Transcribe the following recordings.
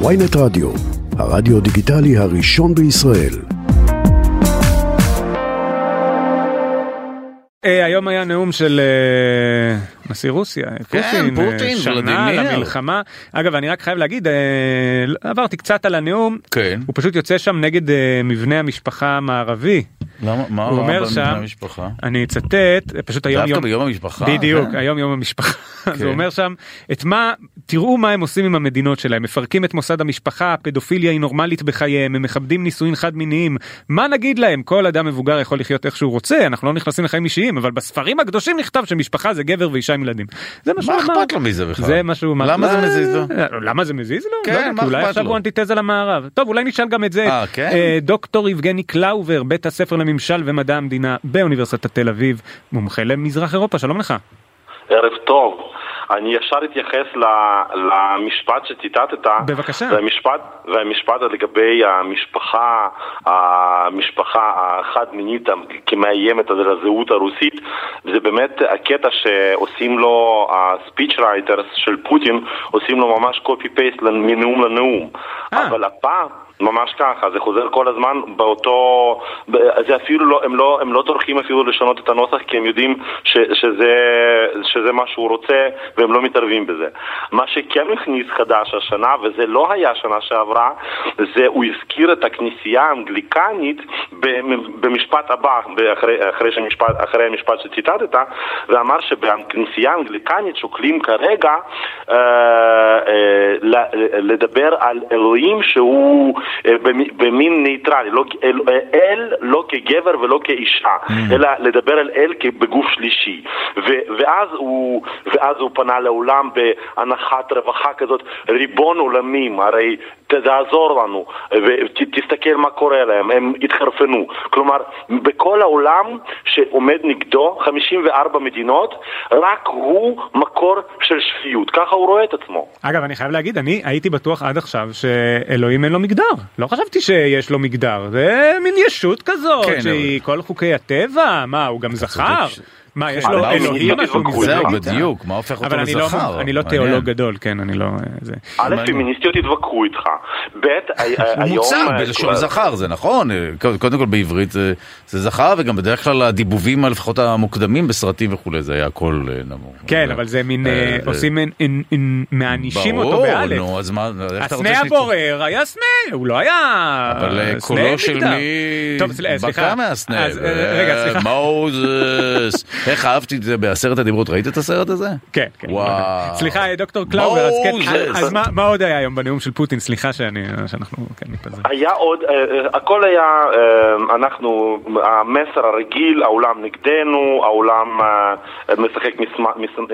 ויינט רדיו, הרדיו דיגיטלי הראשון בישראל. אה, היום היה נאום של אה, נשיא רוסיה, כן, פוטין, אה, פוטין, שנה ולדימיר. למלחמה. אגב, אני רק חייב להגיד, אה, עברתי קצת על הנאום, כן. הוא פשוט יוצא שם נגד אה, מבנה המשפחה המערבי. למה, מה הוא אומר שם, המשפחה? אני אצטט, פשוט היום דווקא יום, ביום המשפחה? בדיוק, כן. היום יום המשפחה. אז כן. הוא אומר שם, את מה, תראו מה הם עושים עם המדינות שלהם, מפרקים את מוסד המשפחה, הפדופיליה היא נורמלית בחייהם, הם מכבדים נישואים חד מיניים, מה נגיד להם? כל אדם מבוגר יכול לחיות איך שהוא רוצה, אנחנו לא נכנסים לחיים אישיים, אבל בספרים הקדושים נכתב שמשפחה זה גבר ואישה עם ילדים. זה מה שהוא מה אמר. אכפת לו מזה בכלל? זה מה שהוא אמר. למה זה לא, מזיז לו? למה זה מזיז לו? כן, לא מה אולי אכפת עכשיו לו? הוא אנטיתזה למערב. טוב, אולי נשאל גם את זה. אה, כן? אה, דוקטור יבגני קלאובר, בית הספר לממשל ומדע המדינה באוניברסיטת תל אביב, מומחה למזרח אירופה, שלום לך. ערב טוב. אני ישר אתייחס למשפט שציטטת. בבקשה. והמשפט, והמשפט לגבי המשפחה, המשפחה החד-מינית כמאיימת על הזהות הרוסית, זה באמת הקטע שעושים לו ה-speech writers של פוטין, עושים לו ממש copy-paste מנאום לנאום. אה. אבל הפעם... ממש ככה, זה חוזר כל הזמן באותו... זה אפילו לא, הם לא, הם לא טורחים אפילו לשנות את הנוסח כי הם יודעים ש, שזה, שזה מה שהוא רוצה והם לא מתערבים בזה. מה שכן הכניס חדש השנה, וזה לא היה שנה שעברה, זה הוא הזכיר את הכנסייה האנגליקנית במ- במשפט הבא, אחרי, אחרי, שמשפט, אחרי המשפט שציטטת, ואמר שבכנסייה האנגליקנית שוקלים כרגע אה, אה, לדבר על אלוהים שהוא אה, במ- במין ניטרלי, לא, אל, אל לא כגבר ולא כאישה, אלא לדבר על אל כבגוף שלישי. ו, ואז, הוא, ואז הוא פנה לעולם בהנחת רווחה כזאת, ריבון עולמים, הרי תעזור לנו, ותסתכל מה קורה להם, הם התחרפנו. כלומר, בכל העולם שעומד נגדו, 54 מדינות, רק הוא מקור של שפיות, ככה הוא רואה את עצמו. אגב, אני חייב להגיד, אני הייתי בטוח עד עכשיו שאלוהים אין לו מגדר. לא חשבתי שיש לו מגדר. זה מין ישות כזאת, כן, שהיא כל חוקי הטבע. מה, הוא גם זכר? מה, יש כן, לו אבל אלוהים הוא- הוא- זהו? בדיוק, מה הופך אותו אבל אני לא, לזכר? אני לא. תיאולוג גדול, כן, אני לא... זה. א'. פמיניסטיות יתווכחו איתך, ב', הוא היום... מוצג אה, בלשון זכר, זה נכון, אה, קודם קודם כל בעברית זה, זה זכר, וגם בדרך כלל הדיבובים, לפחות המוקדמים בסרטים וכולי, זה היה הכל אה, נמוך. כן, אבל זה מין, אה, אה, עושים, מענישים אותו ברור, באלף. נו, אז מה, הסנה? הבוער היה סנה, הוא לא היה... אבל אה, קולו של. מי טוב, סל- סליחה. בקע מהסנה? אה, רגע, סליחה. מוזס, איך אהבתי את זה בעשרת הדיברות, ראית את הסרט הזה? כן, כן. וואו. סליחה, דוקטור קלאובר, אז כן. אז מה- מה עוד היה היום בנאום של פוטין? סליחה שאני- שאנחנו כן מתפזרים. היה עוד, אה, אה, הכל היה, אה, אנחנו, המסר הרגיל, העולם נגדנו, העולם משחק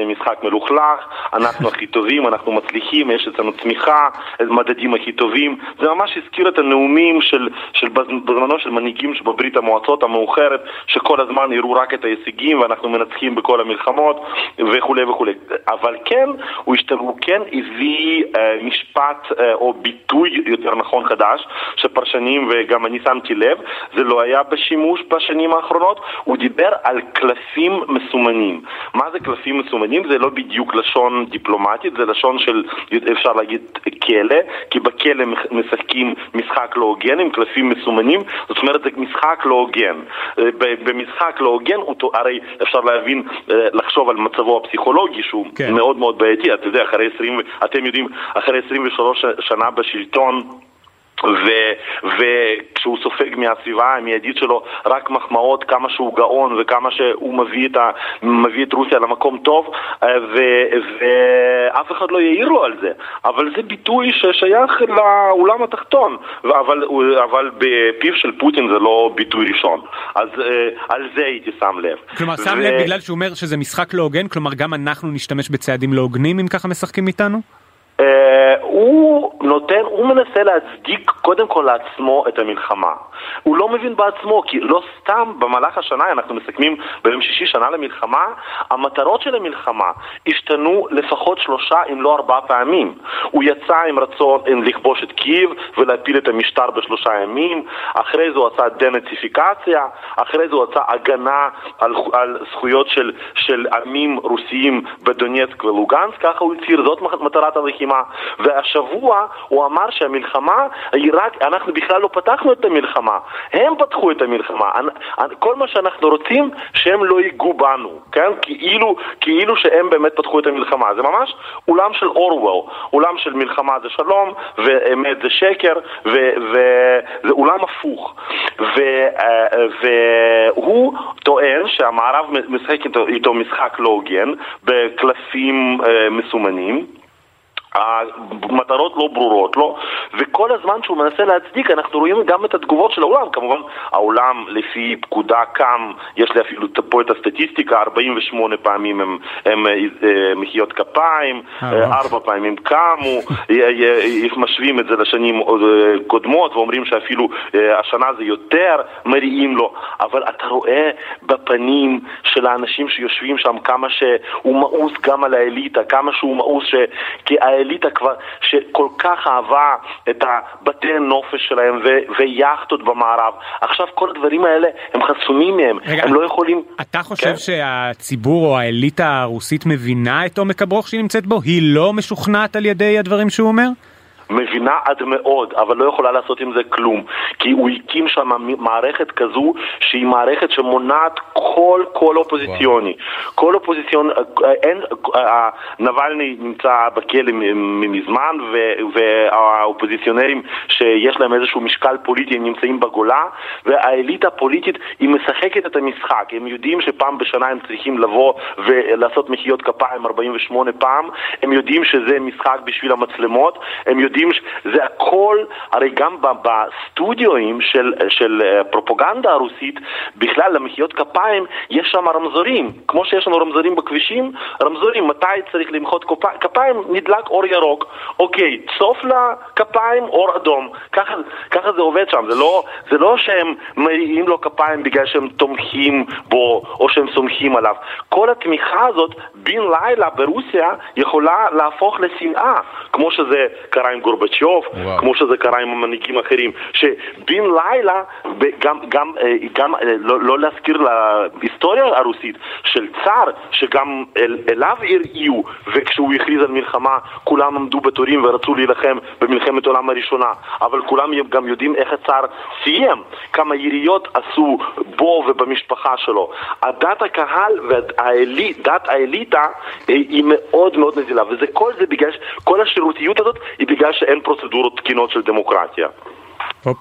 משחק מלוכלך, אנחנו הכי טובים, אנחנו מצליחים, יש אצלנו צמיחה, מדדים הכי טובים. זה ממש הזכיר את הנאומים של, של בז- בזמנו של מנהיגים שבברית המועצות המאוחרת, שכל הזמן הראו רק את ההישגים ואנחנו מנצחים בכל המלחמות וכולי וכולי. אבל כן, הוא, השת... הוא כן הביא אה, משפט אה, או ביטוי יותר נכון חדש, שפרשנים וגם אני שמתי לב, זה לא היה בשימוש בשנים האחרונות, הוא דיבר על קלפים מסומנים. מה זה קלפים מסומנים? זה לא בדיוק לשון דיפלומטית, זה לשון של, אפשר להגיד, כלא, כי בכלא משחקים משחק לא הוגן עם קלפים מסומנים, זאת אומרת זה משחק לא הוגן. אה, במשחק לא הוגן, הרי אפשר להבין, אה, לחשוב על מצבו הפסיכולוגי שהוא כן. מאוד מאוד בעייתי, אתה יודע, אחרי 20, אתם יודעים, אחרי 23 שנה בשלטון ו- וכשהוא סופג מהסביבה המיידית שלו רק מחמאות כמה שהוא גאון וכמה שהוא מביא את, ה- מביא את רוסיה למקום טוב אה, ו- ואף אחד לא יעיר לו על זה. אבל זה ביטוי ששייך לעולם התחתון. אבל, אבל בפיו של פוטין זה לא ביטוי ראשון. אז אה, על זה הייתי שם לב. כלומר, שם ו- לב בגלל שהוא אומר שזה משחק לא הוגן, כלומר גם אנחנו נשתמש בצעדים לא הוגנים אם ככה משחקים איתנו? הוא נותן, הוא מנסה להצדיק קודם כל לעצמו את המלחמה. הוא לא מבין בעצמו, כי לא סתם במהלך השנה, אנחנו מסכמים ביום שישי שנה למלחמה, המטרות של המלחמה השתנו לפחות שלושה אם לא ארבעה פעמים. הוא יצא עם רצון עם לכבוש את קייב ולהפיל את המשטר בשלושה ימים, אחרי זה הוא עשה דנציפיקציה, אחרי זה הוא עשה הגנה על, על זכויות של, של עמים רוסיים בדונייצק ולוגנסק, ככה הוא הצהיר, זאת מטרת הלחימה. והש, השבוע הוא אמר שהמלחמה היא רק, אנחנו בכלל לא פתחנו את המלחמה, הם פתחו את המלחמה. כל מה שאנחנו רוצים, שהם לא ייגעו בנו, כן? כאילו, כאילו שהם באמת פתחו את המלחמה. זה ממש אולם של אורוול, אולם של מלחמה זה שלום, ואמת זה שקר, וזה אולם הפוך. ו, אה, והוא טוען שהמערב משחק איתו משחק לא הוגן, בקלפים אה, מסומנים. המטרות לא ברורות לו, וכל הזמן שהוא מנסה להצדיק אנחנו רואים גם את התגובות של העולם. כמובן, העולם לפי פקודה קם, יש לי אפילו פה את הסטטיסטיקה, 48 פעמים הם, הם אה, מחיאות כפיים, אה, ארבע פעמים קמו, משווים את זה לשנים קודמות ואומרים שאפילו אה, השנה זה יותר מריעים לו, אבל אתה רואה בפנים של האנשים שיושבים שם כמה שהוא מאוס גם על האליטה, כמה שהוא מאוס ש... כי האליטה כבר, שכל כך אהבה את הבתי נופש שלהם ו- ויאכטות במערב. עכשיו כל הדברים האלה הם חסומים מהם, רגע, הם לא יכולים... אתה חושב כן? שהציבור או האליטה הרוסית מבינה את עומק הברוך שהיא נמצאת בו? היא לא משוכנעת על ידי הדברים שהוא אומר? מבינה עד מאוד, אבל לא יכולה לעשות עם זה כלום. כי הוא הקים שם מערכת כזו שהיא מערכת שמונעת כל קול אופוזיציוני. כל אופוזיציון, אין, נבלני נמצא בכלא מזמן, והאופוזיציונרים שיש להם איזשהו משקל פוליטי הם נמצאים בגולה, והאליטה הפוליטית היא משחקת את המשחק. הם יודעים שפעם בשנה הם צריכים לבוא ולעשות מחיאות כפיים 48 פעם, הם יודעים שזה משחק בשביל המצלמות, הם יודעים יודעים שזה הכל, הרי גם בסטודיואים של, של אה, פרופוגנדה הרוסית, בכלל למחיאות כפיים יש שם רמזורים, כמו שיש לנו רמזורים בכבישים, רמזורים, מתי צריך למחות כפיים, נדלק אור ירוק, אוקיי, צוף לכפיים, אור אדום, ככה, ככה זה עובד שם, זה לא, זה לא שהם מריעים לו כפיים בגלל שהם תומכים בו או שהם סומכים עליו, כל התמיכה הזאת בן לילה ברוסיה יכולה להפוך לשנאה, כמו שזה קרה עם גורבצ'וב, כמו שזה קרה עם המנהיגים האחרים, שבן לילה, גם, גם, אה, גם אה, לא, לא להזכיר להיסטוריה הרוסית של צאר, שגם אל, אליו הרעיעו, וכשהוא הכריז על מלחמה כולם עמדו בתורים ורצו להילחם במלחמת העולם הראשונה, אבל כולם גם יודעים איך הצאר סיים, כמה יריות עשו בו ובמשפחה שלו. הדת הקהל ודת האליטה היא מאוד מאוד נזילה, וזה כל זה בגלל, כל השירותיות הזאת היא בגלל שאין פרוצדורות תקינות של דמוקרטיה.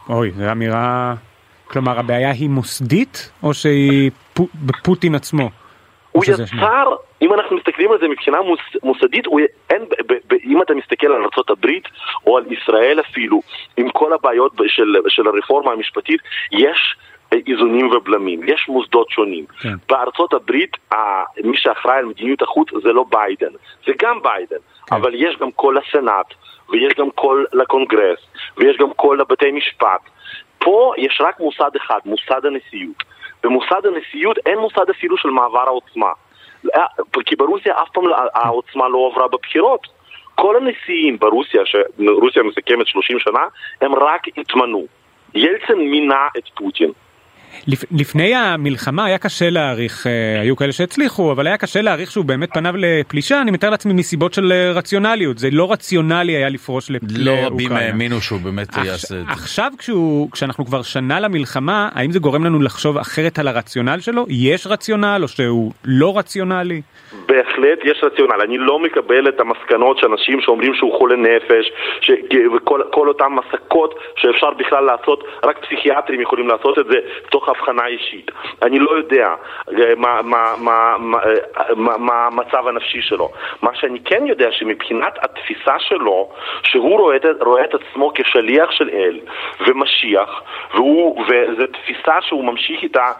אוי, זו אמירה... כלומר, הבעיה היא מוסדית, או שהיא בפוטין עצמו? הוא יצר, אם אנחנו מסתכלים על זה מבחינה מוס, מוסדית, הוא, אין, ב, ב, אם אתה מסתכל על ארה"ב או על ישראל אפילו, עם כל הבעיות של, של הרפורמה המשפטית, יש איזונים ובלמים, יש מוסדות שונים. כן. בארצות הברית, מי שאחראי על מדיניות החוץ זה לא ביידן, זה גם ביידן, כן. אבל יש גם כל הסנאט, ויש גם כל הקונגרס, ויש גם כל הבתי משפט. פה יש רק מוסד אחד, מוסד הנשיאות. במוסד הנשיאות אין מוסד אפילו של מעבר העוצמה. אה, כי ברוסיה אף פעם העוצמה לא עברה בבחירות. כל הנשיאים ברוסיה, שרוסיה מתקיימת 30 שנה, הם רק התמנו. ילצין מינה את פוטין. לפני המלחמה היה קשה להעריך, אה, היו כאלה שהצליחו, אבל היה קשה להעריך שהוא באמת פניו לפלישה, אני מתאר לעצמי מסיבות של אה, רציונליות, זה לא רציונלי היה לפרוש לאוקראינה. לא רבים האמינו שהוא באמת יעשה את זה. עכשיו כשהוא, כשאנחנו כבר שנה למלחמה, האם זה גורם לנו לחשוב אחרת על הרציונל שלו? יש רציונל או שהוא לא רציונלי? בהחלט יש רציונל, אני לא מקבל את המסקנות של אנשים שאומרים שהוא חולה נפש, ש... וכל אותן מסקות שאפשר בכלל לעשות, רק פסיכיאטרים יכולים לעשות את זה תוך הבחנה אישית. אני לא יודע אה, מה, מה, מה, מה, אה, מה, מה המצב הנפשי שלו. מה שאני כן יודע שמבחינת התפיסה שלו, שהוא רואה רואה את עצמו כשליח של אל ומשיח, והוא, וזו תפיסה שהוא ממשיך איתה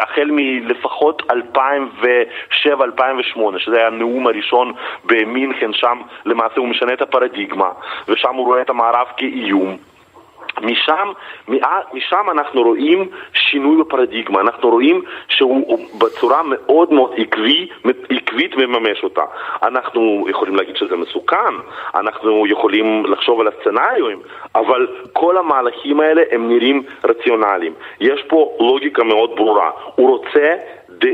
החל מלפחות 2007 2008, שזה היה הנאום הראשון במינכן, שם למעשה הוא משנה את הפרדיגמה, ושם הוא רואה את המערב כאיום. משם, משם אנחנו רואים שינוי בפרדיגמה, אנחנו רואים שהוא בצורה מאוד מאוד עקבי, עקבית מממש אותה. אנחנו יכולים להגיד שזה מסוכן, אנחנו יכולים לחשוב על הסצנריואים, אבל כל המהלכים האלה הם נראים רציונליים. יש פה לוגיקה מאוד ברורה, הוא רוצה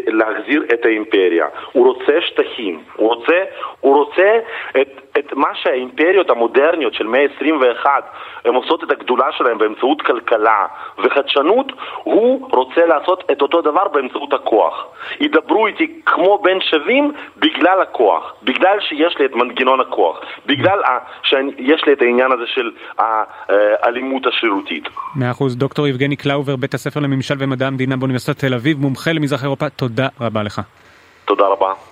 להחזיר את האימפריה, הוא רוצה שטחים, הוא רוצה, הוא רוצה את את מה שהאימפריות המודרניות של מאה ה-21 הן עושות את הגדולה שלהן באמצעות כלכלה וחדשנות, הוא רוצה לעשות את אותו דבר באמצעות הכוח. ידברו איתי כמו בן שווים בגלל הכוח, בגלל שיש לי את מנגנון הכוח, בגלל שיש לי את העניין הזה של האלימות השרירותית. מאה אחוז, דוקטור יבגני קלאובר, בית הספר לממשל ומדע המדינה באוניברסיטת תל אביב, מומחה למזרח אירופה, תודה רבה לך. תודה רבה.